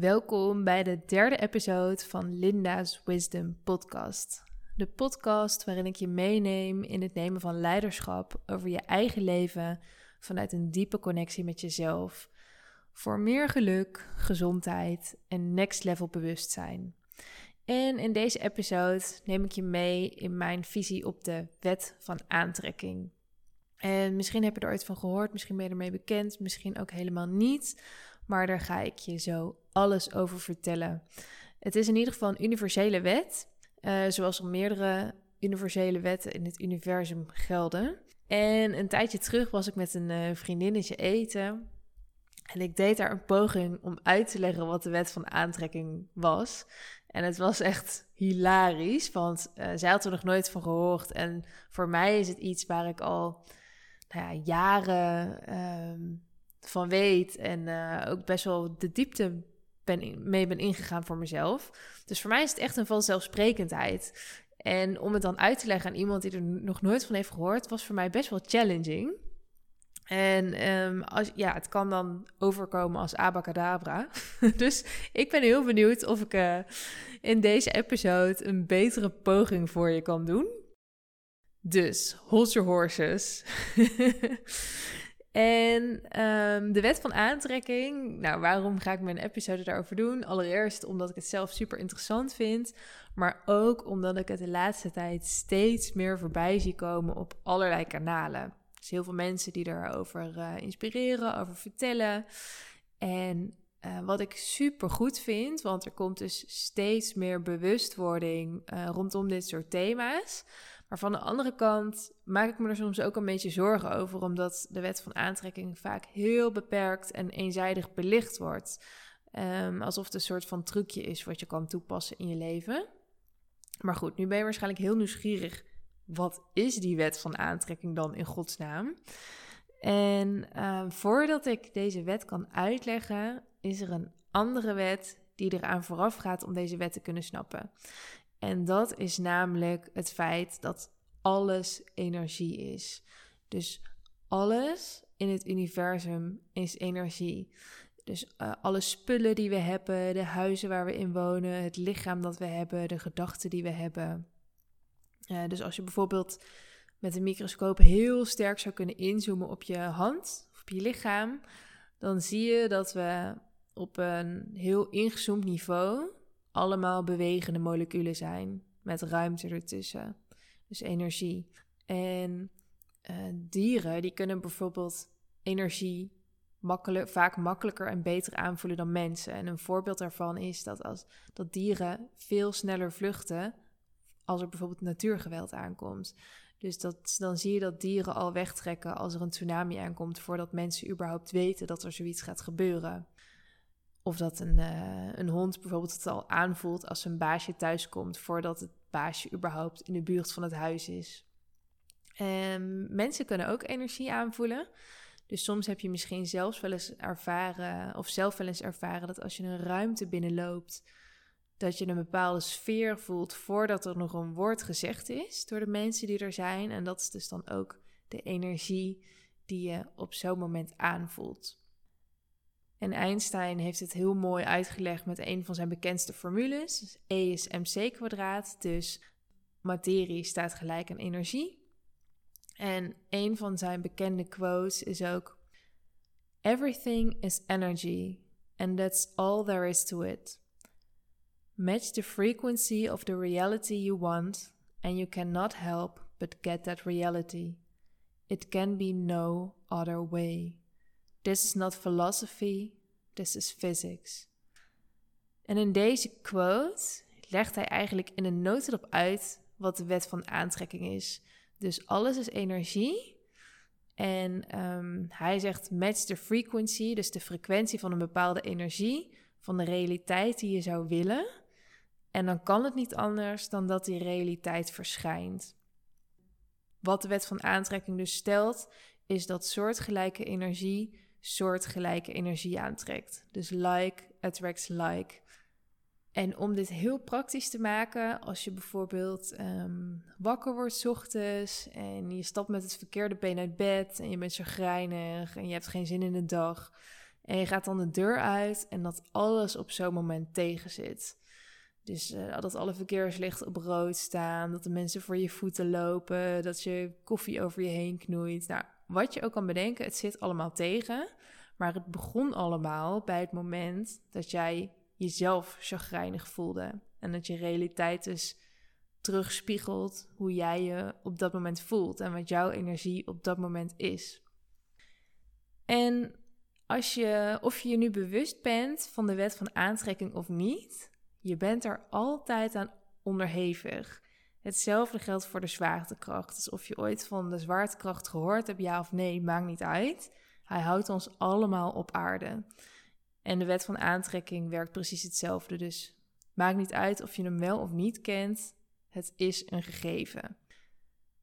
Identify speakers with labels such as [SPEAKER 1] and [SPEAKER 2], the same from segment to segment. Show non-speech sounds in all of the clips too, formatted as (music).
[SPEAKER 1] Welkom bij de derde episode van Linda's Wisdom Podcast. De podcast waarin ik je meeneem in het nemen van leiderschap over je eigen leven vanuit een diepe connectie met jezelf. Voor meer geluk, gezondheid en next level bewustzijn. En in deze episode neem ik je mee in mijn visie op de wet van aantrekking. En misschien heb je er ooit van gehoord, misschien ben je ermee bekend, misschien ook helemaal niet. Maar daar ga ik je zo alles over vertellen. Het is in ieder geval een universele wet, uh, zoals er meerdere universele wetten in het universum gelden. En een tijdje terug was ik met een uh, vriendinnetje eten. En ik deed daar een poging om uit te leggen wat de wet van aantrekking was. En het was echt hilarisch, want uh, zij had er nog nooit van gehoord. En voor mij is het iets waar ik al nou ja, jaren um, van weet en uh, ook best wel de diepte ben, mee ben ingegaan voor mezelf. Dus voor mij is het echt een vanzelfsprekendheid. En om het dan uit te leggen aan iemand die er nog nooit van heeft gehoord, was voor mij best wel challenging. En um, als, ja, het kan dan overkomen als abacadabra. (laughs) dus ik ben heel benieuwd of ik uh, in deze episode een betere poging voor je kan doen. Dus, hold your horses. (laughs) en um, de wet van aantrekking. Nou, waarom ga ik mijn episode daarover doen? Allereerst omdat ik het zelf super interessant vind. Maar ook omdat ik het de laatste tijd steeds meer voorbij zie komen op allerlei kanalen. Dus heel veel mensen die erover uh, inspireren, over vertellen. En uh, wat ik super goed vind, want er komt dus steeds meer bewustwording uh, rondom dit soort thema's. Maar van de andere kant maak ik me er soms ook een beetje zorgen over, omdat de wet van aantrekking vaak heel beperkt en eenzijdig belicht wordt. Um, alsof het een soort van trucje is wat je kan toepassen in je leven. Maar goed, nu ben je waarschijnlijk heel nieuwsgierig. Wat is die wet van aantrekking dan in godsnaam? En uh, voordat ik deze wet kan uitleggen, is er een andere wet die eraan vooraf gaat om deze wet te kunnen snappen. En dat is namelijk het feit dat alles energie is. Dus alles in het universum is energie. Dus uh, alle spullen die we hebben, de huizen waar we in wonen, het lichaam dat we hebben, de gedachten die we hebben. Uh, dus als je bijvoorbeeld met een microscoop heel sterk zou kunnen inzoomen op je hand of op je lichaam, dan zie je dat we op een heel ingezoomd niveau allemaal bewegende moleculen zijn met ruimte ertussen. Dus energie. En uh, dieren die kunnen bijvoorbeeld energie makkelijk, vaak makkelijker en beter aanvoelen dan mensen. En een voorbeeld daarvan is dat, als, dat dieren veel sneller vluchten als er bijvoorbeeld natuurgeweld aankomt. Dus dat, dan zie je dat dieren al wegtrekken als er een tsunami aankomt, voordat mensen überhaupt weten dat er zoiets gaat gebeuren. Of dat een, uh, een hond bijvoorbeeld het al aanvoelt als een baasje thuiskomt, voordat het baasje überhaupt in de buurt van het huis is. En mensen kunnen ook energie aanvoelen. Dus soms heb je misschien zelfs wel eens ervaren, of zelf wel eens ervaren, dat als je een ruimte binnenloopt, dat je een bepaalde sfeer voelt voordat er nog een woord gezegd is door de mensen die er zijn. En dat is dus dan ook de energie die je op zo'n moment aanvoelt. En Einstein heeft het heel mooi uitgelegd met een van zijn bekendste formules. Dus E is mc kwadraat, dus materie staat gelijk aan energie. En een van zijn bekende quotes is ook: Everything is energy, and that's all there is to it. Match the frequency of the reality you want, and you cannot help but get that reality. It can be no other way. This is not philosophy, this is physics. En in deze quote legt hij eigenlijk in een notendop uit wat de wet van aantrekking is. Dus alles is energie. En um, hij zegt match the frequency, dus de frequentie van een bepaalde energie, van de realiteit die je zou willen. En dan kan het niet anders dan dat die realiteit verschijnt. Wat de wet van aantrekking dus stelt, is dat soortgelijke energie soortgelijke energie aantrekt. Dus like attracts like. En om dit heel praktisch te maken, als je bijvoorbeeld um, wakker wordt ochtends en je stapt met het verkeerde been uit bed en je bent zo grijnig en je hebt geen zin in de dag En je gaat dan de deur uit en dat alles op zo'n moment tegenzit. Dus uh, dat alle verkeerslichten op rood staan, dat de mensen voor je voeten lopen, dat je koffie over je heen knoeit. Nou, wat je ook kan bedenken, het zit allemaal tegen. Maar het begon allemaal bij het moment dat jij jezelf chagrijnig voelde. En dat je realiteit dus terugspiegelt hoe jij je op dat moment voelt en wat jouw energie op dat moment is. En als je, of je je nu bewust bent van de wet van aantrekking of niet, je bent er altijd aan onderhevig. Hetzelfde geldt voor de zwaartekracht. Dus of je ooit van de zwaartekracht gehoord hebt, ja of nee, maakt niet uit. Hij houdt ons allemaal op aarde. En de wet van aantrekking werkt precies hetzelfde. Dus maakt niet uit of je hem wel of niet kent. Het is een gegeven.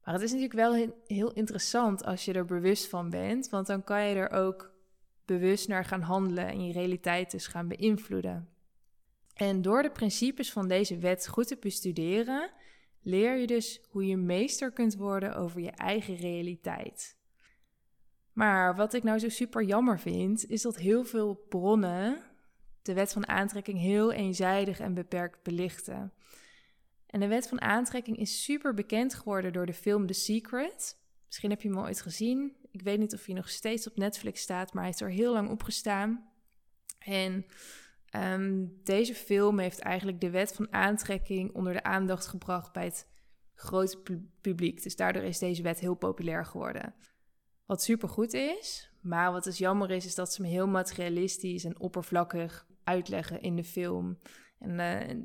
[SPEAKER 1] Maar het is natuurlijk wel heel interessant als je er bewust van bent, want dan kan je er ook bewust naar gaan handelen en je realiteit dus gaan beïnvloeden. En door de principes van deze wet goed te bestuderen, leer je dus hoe je meester kunt worden over je eigen realiteit. Maar wat ik nou zo super jammer vind, is dat heel veel bronnen de wet van aantrekking heel eenzijdig en beperkt belichten. En de wet van aantrekking is super bekend geworden door de film The Secret. Misschien heb je hem ooit gezien. Ik weet niet of hij nog steeds op Netflix staat, maar hij is er heel lang opgestaan. En um, deze film heeft eigenlijk de wet van aantrekking onder de aandacht gebracht bij het grote publiek. Dus daardoor is deze wet heel populair geworden. Wat super goed is, maar wat dus jammer is, is dat ze hem heel materialistisch en oppervlakkig uitleggen in de film. En uh,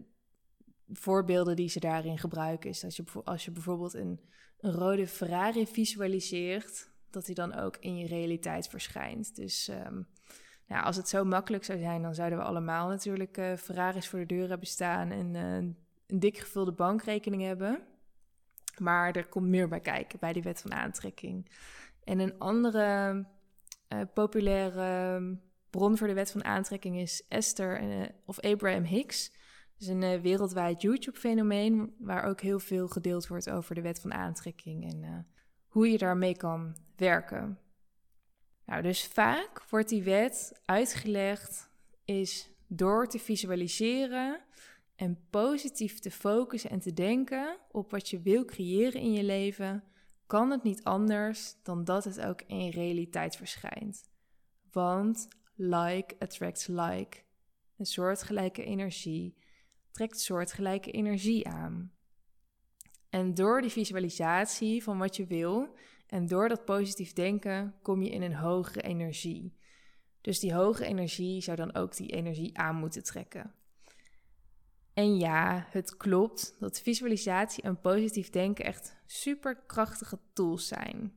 [SPEAKER 1] voorbeelden die ze daarin gebruiken is dat je, als je bijvoorbeeld een, rode Ferrari visualiseert, dat hij dan ook in je realiteit verschijnt. Dus um, ja, als het zo makkelijk zou zijn, dan zouden we allemaal natuurlijk uh, Ferraris voor de deur hebben staan en uh, een dik gevulde bankrekening hebben. Maar er komt meer bij kijken bij die wet van aantrekking. En een andere uh, populaire bron voor de wet van aantrekking is Esther of Abraham Hicks. Het is een wereldwijd YouTube-fenomeen waar ook heel veel gedeeld wordt over de wet van aantrekking en hoe je daarmee kan werken. Nou, dus vaak wordt die wet uitgelegd is door te visualiseren en positief te focussen en te denken op wat je wil creëren in je leven, kan het niet anders dan dat het ook in realiteit verschijnt. Want like attracts like. Een soortgelijke energie trekt soortgelijke energie aan. En door die visualisatie van wat je wil en door dat positief denken kom je in een hogere energie. Dus die hoge energie zou dan ook die energie aan moeten trekken. En ja, het klopt dat visualisatie en positief denken echt superkrachtige tools zijn.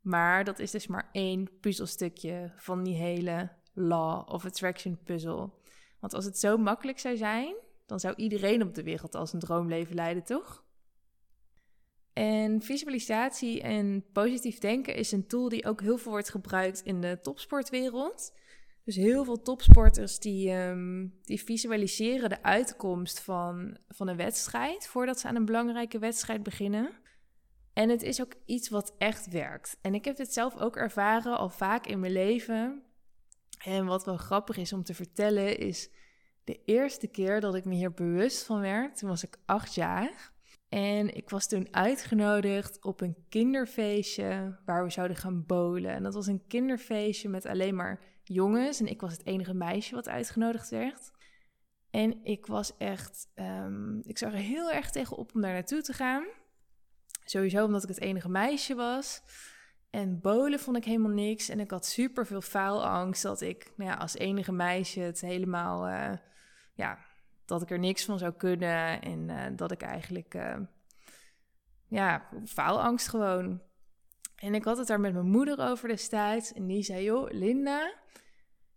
[SPEAKER 1] Maar dat is dus maar één puzzelstukje van die hele Law of Attraction puzzel. Want als het zo makkelijk zou zijn, dan zou iedereen op de wereld als een droomleven leiden, toch? En visualisatie en positief denken is een tool die ook heel veel wordt gebruikt in de topsportwereld. Dus heel veel topsporters die, um, die visualiseren de uitkomst van, van een wedstrijd voordat ze aan een belangrijke wedstrijd beginnen. En het is ook iets wat echt werkt. En ik heb dit zelf ook ervaren al vaak in mijn leven. En wat wel grappig is om te vertellen is de eerste keer dat ik me hier bewust van werd, toen was ik acht jaar. En ik was toen uitgenodigd op een kinderfeestje waar we zouden gaan bowlen. En dat was een kinderfeestje met alleen maar jongens. En ik was het enige meisje wat uitgenodigd werd. En ik was echt, um, ik zag er heel erg tegenop om daar naartoe te gaan. Sowieso omdat ik het enige meisje was. En bolen vond ik helemaal niks. En ik had super veel faalangst dat ik nou ja, als enige meisje het helemaal uh, ja, dat ik er niks van zou kunnen en uh, dat ik eigenlijk, uh, ja, faalangst gewoon. En ik had het daar met mijn moeder over destijds en die zei, joh, Linda,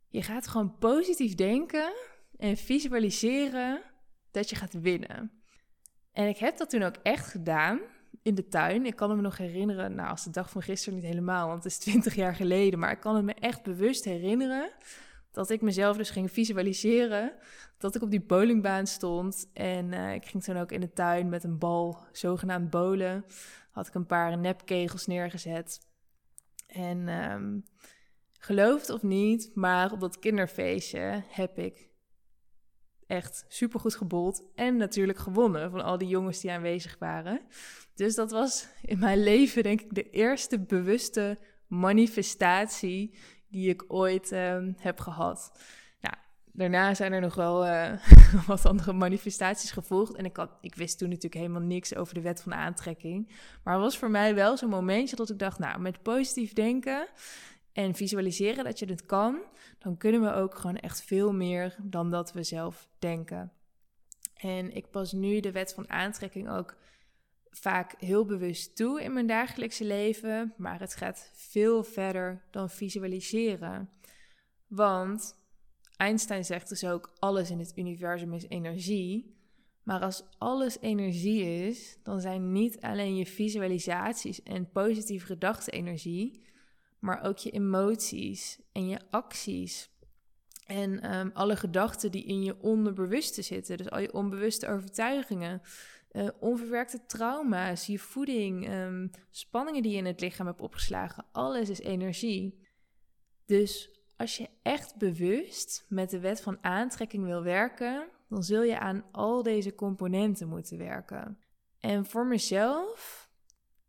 [SPEAKER 1] je gaat gewoon positief denken en visualiseren dat je gaat winnen. En ik heb dat toen ook echt gedaan in de tuin. Ik kan me nog herinneren, nou als de dag van gisteren niet helemaal, want het is twintig jaar geleden, maar ik kan het me echt bewust herinneren dat ik mezelf dus ging visualiseren dat ik op die bowlingbaan stond. En uh, ik ging toen ook in de tuin met een bal, zogenaamd bowlen. Had ik een paar nepkegels neergezet. En um, geloof het of niet, maar op dat kinderfeestje heb ik echt supergoed gebold. En natuurlijk gewonnen van al die jongens die aanwezig waren. Dus dat was in mijn (laughs) leven denk ik de eerste bewuste manifestatie die ik ooit ehm, heb gehad. Nou, daarna zijn er nog wel uh, (laughs) wat andere manifestaties gevolgd. En ik, had, ik wist toen natuurlijk helemaal niks over de wet van aantrekking. Maar het was voor mij wel zo'n momentje dat ik dacht, nou, met positief denken en visualiseren dat je het kan, dan kunnen we ook gewoon echt veel meer dan dat we zelf denken. En ik pas nu de wet van aantrekking ook vaak heel bewust toe in mijn dagelijkse leven, maar het gaat veel verder dan visualiseren. Want Einstein zegt dus ook: alles in het universum is energie. Maar als alles energie is, dan zijn niet alleen je visualisaties en positieve gedachten energie, maar ook je emoties en je acties. En ehm, alle gedachten die in je onderbewuste zitten, dus al je onbewuste overtuigingen, uh, onverwerkte trauma's, je voeding, um, spanningen die je in het lichaam hebt opgeslagen, alles is energie. Dus als je echt bewust met de wet van aantrekking wil werken, dan zul je aan al deze componenten moeten werken. En voor mezelf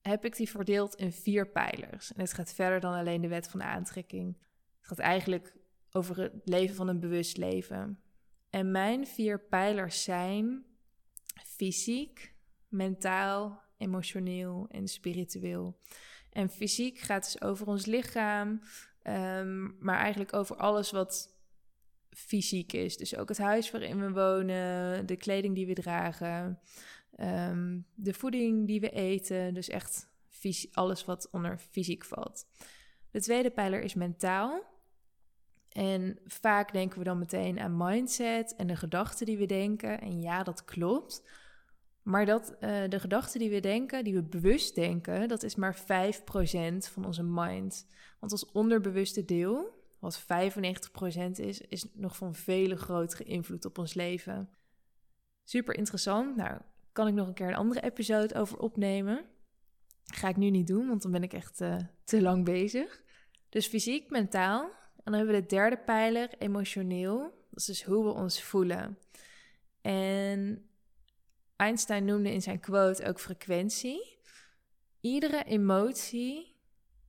[SPEAKER 1] heb ik die verdeeld in vier pijlers. En het gaat verder dan alleen de wet van aantrekking. Het gaat eigenlijk over het leven van een bewust leven. En mijn vier pijlers zijn fysiek, mentaal, emotioneel en spiritueel. En fysiek gaat dus over ons lichaam, um, maar eigenlijk over alles wat fysiek is. Dus ook het huis waarin we wonen, de kleding die we dragen, Ehm, de voeding die we eten, dus echt alles wat onder fysiek valt. De tweede pijler is mentaal. En vaak denken we dan meteen aan mindset en de gedachten die we denken. En ja, dat klopt. Maar dat, uh, de gedachten die we denken, die we bewust denken, dat is maar 5% van onze mind. Want ons onderbewuste deel, wat 95% is, is nog van vele grotere invloed op ons leven. Super interessant. Nou, kan ik nog een keer een andere episode over opnemen. Ga ik nu niet doen, want dan ben ik echt uh, te lang bezig. Dus fysiek, mentaal. En dan hebben we de derde pijler, emotioneel. Dat is dus hoe we ons voelen. En Einstein noemde in zijn quote ook frequentie. Iedere emotie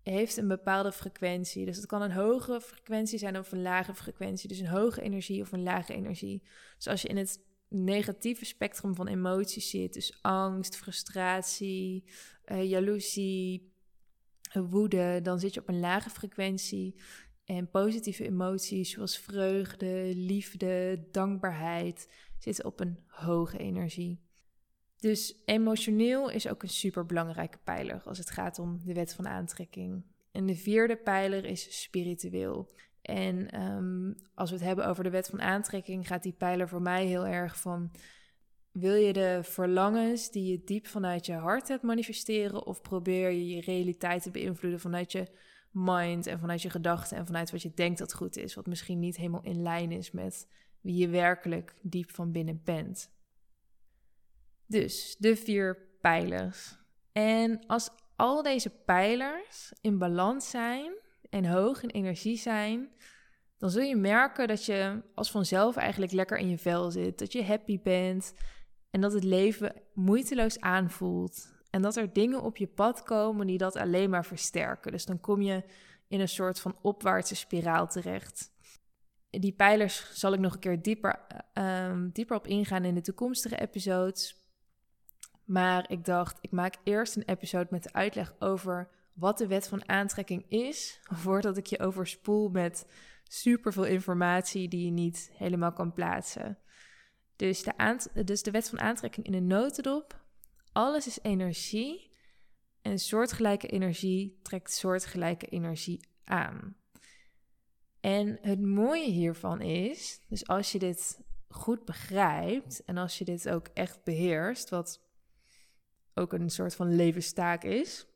[SPEAKER 1] heeft een bepaalde frequentie. Dus het kan een hoge frequentie zijn of een lage frequentie. Dus een hoge energie of een lage energie. Dus als je in het negatieve spectrum van emoties zit. Dus angst, frustratie, uh, jaloezie, woede. Dan zit je op een lage frequentie. En positieve emoties zoals vreugde, liefde, dankbaarheid zitten op een hoge energie. Dus emotioneel is ook een super belangrijke pijler als het gaat om de wet van aantrekking. En de vierde pijler is spiritueel. En ehm, als we het hebben over de wet van aantrekking, gaat die pijler voor mij heel erg van: wil je de verlangens die je diep vanuit je hart hebt manifesteren, of probeer je je realiteit te beïnvloeden vanuit je mind en vanuit je gedachten en vanuit wat je denkt dat goed is, wat misschien niet helemaal in lijn is met wie je werkelijk diep van binnen bent? Dus de vier pijlers. En als al deze pijlers in balans zijn, en hoog in energie zijn, dan zul je merken dat je als vanzelf eigenlijk lekker in je vel zit. Dat je happy bent en dat het leven moeiteloos aanvoelt. En dat er dingen op je pad komen die dat alleen maar versterken. Dus dan kom je in een soort van opwaartse spiraal terecht. Die pijlers zal ik nog een keer dieper, uh, dieper op ingaan in de toekomstige episodes. Maar ik dacht, ik maak eerst een episode met de uitleg over wat de wet van aantrekking is, (laughs) voordat ik je overspoel met superveel informatie die je niet helemaal kan plaatsen. Dus de, dus de wet van aantrekking in een notendop. Alles is energie en soortgelijke energie trekt soortgelijke energie aan. En het mooie hiervan is, dus als je dit goed begrijpt en als je dit ook echt beheerst, wat ook een soort van levenstaak is,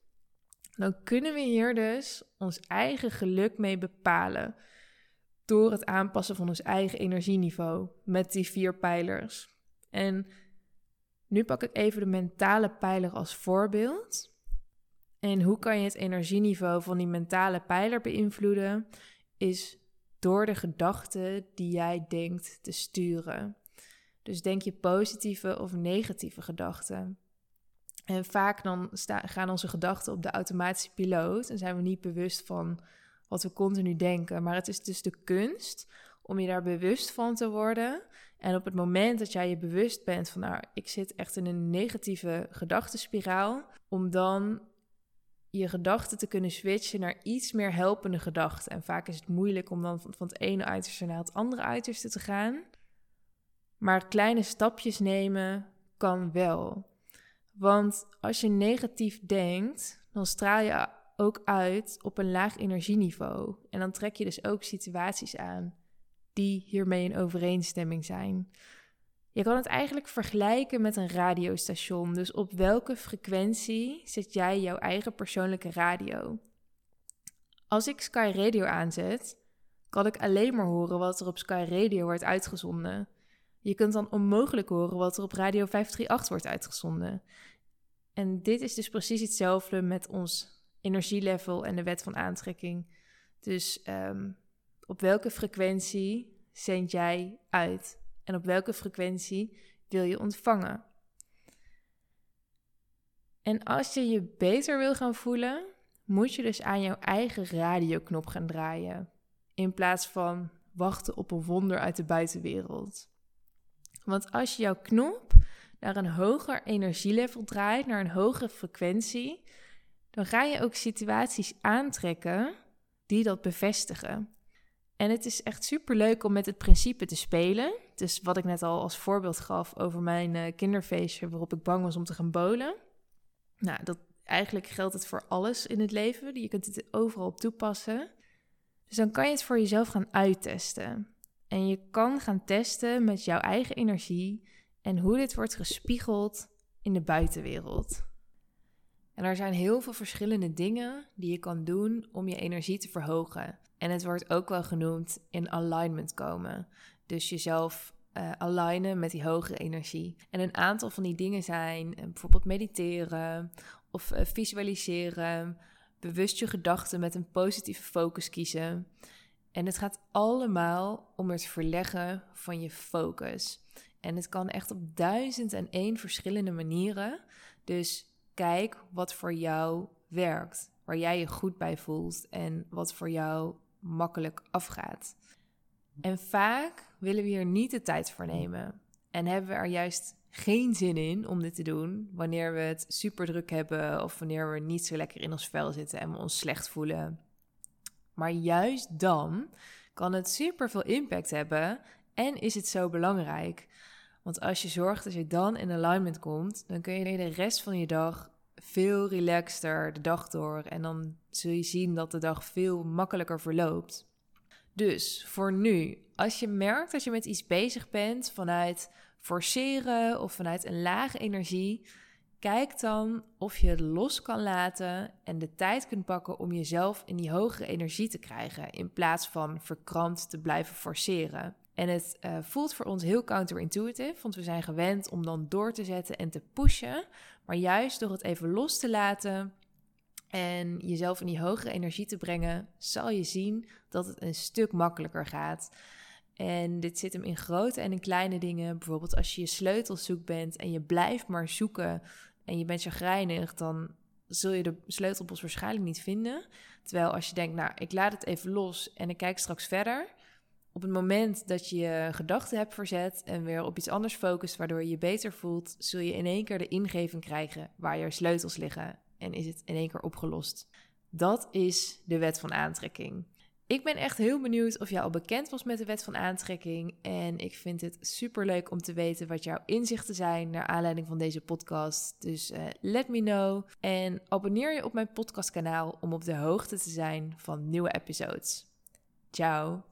[SPEAKER 1] dan kunnen we hier dus ons eigen geluk mee bepalen. Door het aanpassen van ons eigen energieniveau met die vier pijlers. En nu pak ik even de mentale pijler als voorbeeld. En hoe kan je het energieniveau van die mentale pijler beïnvloeden? is door de gedachten die jij denkt te sturen. Dus denk je positieve of negatieve gedachten. En vaak dan gaan onze gedachten op de automatische piloot en zijn we niet bewust van wat we continu denken. Maar het is dus de kunst om je daar bewust van te worden. En op het moment dat jij je bewust bent van, nou, ik zit echt in een negatieve gedachtenspiraal, om dan je gedachten te kunnen switchen naar iets meer helpende gedachten. En vaak is het moeilijk om dan van, het ene uiterste naar het andere uiterste te gaan. Maar kleine stapjes nemen kan wel. Want als je negatief denkt, dan straal je ook uit op een laag energieniveau. En dan trek je dus ook situaties aan die hiermee in overeenstemming zijn. Je kan het eigenlijk vergelijken met een radiostation. Dus op welke frequentie zet jij jouw eigen persoonlijke radio? Als ik Sky Radio aanzet, kan ik alleen maar horen wat er op Sky Radio wordt uitgezonden. Je kunt dan onmogelijk horen wat er op Radio 538 wordt uitgezonden. En dit is dus precies hetzelfde met ons energielevel en de wet van aantrekking. Dus um, op welke frequentie zend jij uit? En op welke frequentie wil je ontvangen? En als je je beter wil gaan voelen, moet je dus aan jouw eigen radioknop gaan draaien. In plaats van wachten op een wonder uit de buitenwereld. Want als je jouw knop naar een hoger energielevel draait, naar een hogere frequentie, dan ga je ook situaties aantrekken die dat bevestigen. En het is echt super leuk om met het principe te spelen. Dus wat ik net al als voorbeeld gaf over mijn uh, kinderfeestje waarop ik bang was om te gaan bolen. Nou, dat, eigenlijk geldt het voor alles in het leven. Je kunt het overal op toepassen. Dus dan kan je het voor jezelf gaan uittesten. En je kan gaan testen met jouw eigen energie en hoe dit wordt gespiegeld in de buitenwereld. En er zijn heel veel verschillende dingen die je kan doen om je energie te verhogen. En het wordt ook wel genoemd in alignment komen. Dus jezelf uh, alignen met die hogere energie. En een aantal van die dingen zijn uh, bijvoorbeeld mediteren of uh, visualiseren, bewust je gedachten met een positieve focus kiezen. En het gaat allemaal om het verleggen van je focus. En het kan echt op duizend en één verschillende manieren. Dus kijk wat voor jou werkt, waar jij je goed bij voelt en wat voor jou makkelijk afgaat. En vaak willen we hier niet de tijd voor nemen en hebben we er juist geen zin in om dit te doen wanneer we het super druk hebben of wanneer we niet zo lekker in ons vel zitten en we ons slecht voelen. Maar juist dan kan het super veel impact hebben en is het zo belangrijk. Want als je zorgt dat je dan in alignment komt, dan kun je de rest van je dag veel relaxter de dag door. En dan zul je zien dat de dag veel makkelijker verloopt. Dus voor nu, als je merkt dat je met iets bezig bent vanuit forceren of vanuit een lage energie, kijk dan of je het los kan laten en de tijd kunt pakken om jezelf in die hogere energie te krijgen, in plaats van verkrampt te blijven forceren. En het uh, voelt voor ons heel counterintuitive, want we zijn gewend om dan door te zetten en te pushen. Maar juist door het even los te laten en jezelf in die hogere energie te brengen, zal je zien dat het een stuk makkelijker gaat. En dit zit hem in grote en in kleine dingen. Bijvoorbeeld als je je sleutels zoekt bent en je blijft maar zoeken en je bent chagrijnig, dan zul je de sleutelbos waarschijnlijk niet vinden. Terwijl als je denkt, nou, ik laat het even los en ik kijk straks verder, op het moment dat je je gedachten hebt verzet en weer op iets anders focust, waardoor je je beter voelt, zul je in één keer de ingeving krijgen waar je sleutels liggen en is het in één keer opgelost. Dat is de wet van aantrekking. Ik ben echt heel benieuwd of jij al bekend was met de wet van aantrekking. En ik vind het super leuk om te weten wat jouw inzichten zijn naar aanleiding van deze podcast. Dus uh, let me know. En abonneer je op mijn podcastkanaal om op de hoogte te zijn van nieuwe episodes. Ciao.